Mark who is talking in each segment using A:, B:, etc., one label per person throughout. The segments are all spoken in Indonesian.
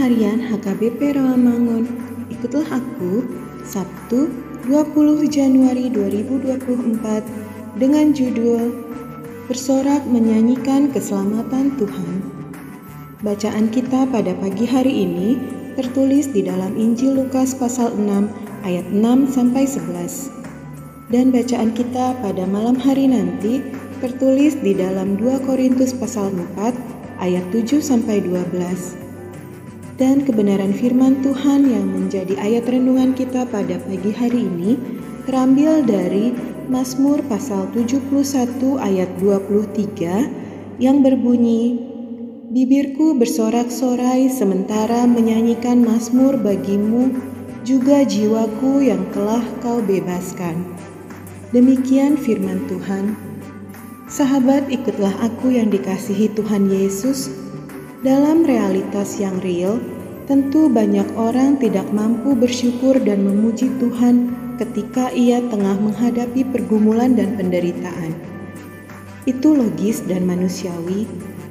A: Harian HKBP Rawamangun. Ikutlah aku Sabtu 20 Januari 2024 dengan judul Bersorak menyanyikan keselamatan Tuhan. Bacaan kita pada pagi hari ini tertulis di dalam Injil Lukas pasal 6 ayat 6 sampai 11. Dan bacaan kita pada malam hari nanti tertulis di dalam 2 Korintus pasal 4 ayat 7 sampai 12 dan kebenaran firman Tuhan yang menjadi ayat renungan kita pada pagi hari ini terambil dari Mazmur pasal 71 ayat 23 yang berbunyi Bibirku bersorak-sorai sementara menyanyikan mazmur bagimu juga jiwaku yang telah kau bebaskan. Demikian firman Tuhan. Sahabat, ikutlah aku yang dikasihi Tuhan Yesus dalam realitas yang real, tentu banyak orang tidak mampu bersyukur dan memuji Tuhan ketika ia tengah menghadapi pergumulan dan penderitaan. Itu logis dan manusiawi,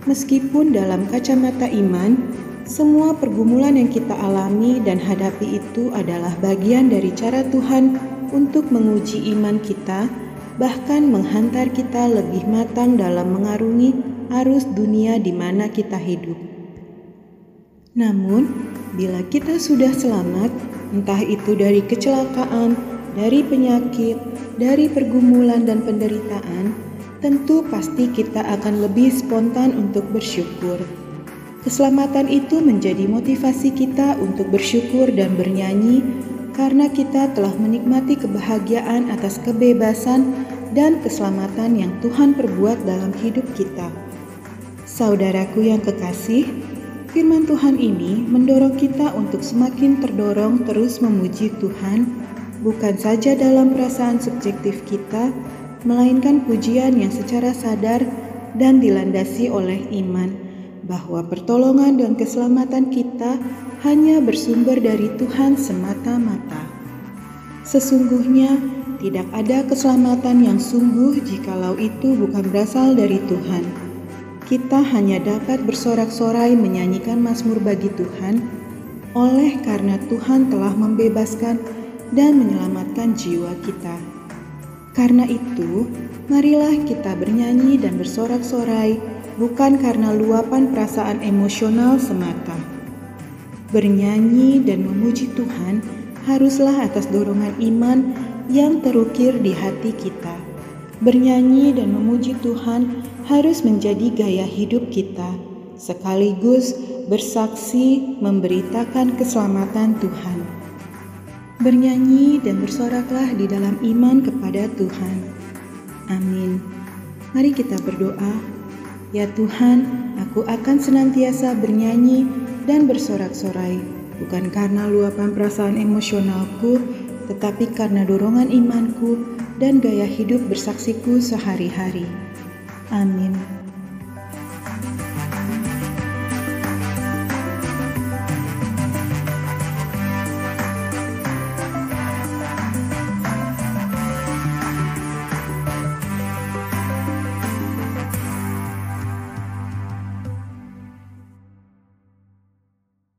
A: meskipun dalam kacamata iman, semua pergumulan yang kita alami dan hadapi itu adalah bagian dari cara Tuhan untuk menguji iman kita, bahkan menghantar kita lebih matang dalam mengarungi arus dunia di mana kita hidup. Namun, bila kita sudah selamat, entah itu dari kecelakaan, dari penyakit, dari pergumulan dan penderitaan, tentu pasti kita akan lebih spontan untuk bersyukur. Keselamatan itu menjadi motivasi kita untuk bersyukur dan bernyanyi karena kita telah menikmati kebahagiaan atas kebebasan dan keselamatan yang Tuhan perbuat dalam hidup kita. Saudaraku yang kekasih, firman Tuhan ini mendorong kita untuk semakin terdorong terus memuji Tuhan, bukan saja dalam perasaan subjektif kita, melainkan pujian yang secara sadar dan dilandasi oleh iman bahwa pertolongan dan keselamatan kita hanya bersumber dari Tuhan semata-mata. Sesungguhnya tidak ada keselamatan yang sungguh jikalau itu bukan berasal dari Tuhan. Kita hanya dapat bersorak-sorai menyanyikan mazmur bagi Tuhan oleh karena Tuhan telah membebaskan dan menyelamatkan jiwa kita. Karena itu, marilah kita bernyanyi dan bersorak-sorai bukan karena luapan perasaan emosional semata. Bernyanyi dan memuji Tuhan haruslah atas dorongan iman yang terukir di hati kita. Bernyanyi dan memuji Tuhan harus menjadi gaya hidup kita, sekaligus bersaksi memberitakan keselamatan Tuhan. Bernyanyi dan bersoraklah di dalam iman kepada Tuhan. Amin. Mari kita berdoa. Ya Tuhan, aku akan senantiasa bernyanyi dan bersorak-sorai, bukan karena luapan perasaan emosionalku, tetapi karena dorongan imanku dan gaya hidup bersaksiku sehari-hari. Amin.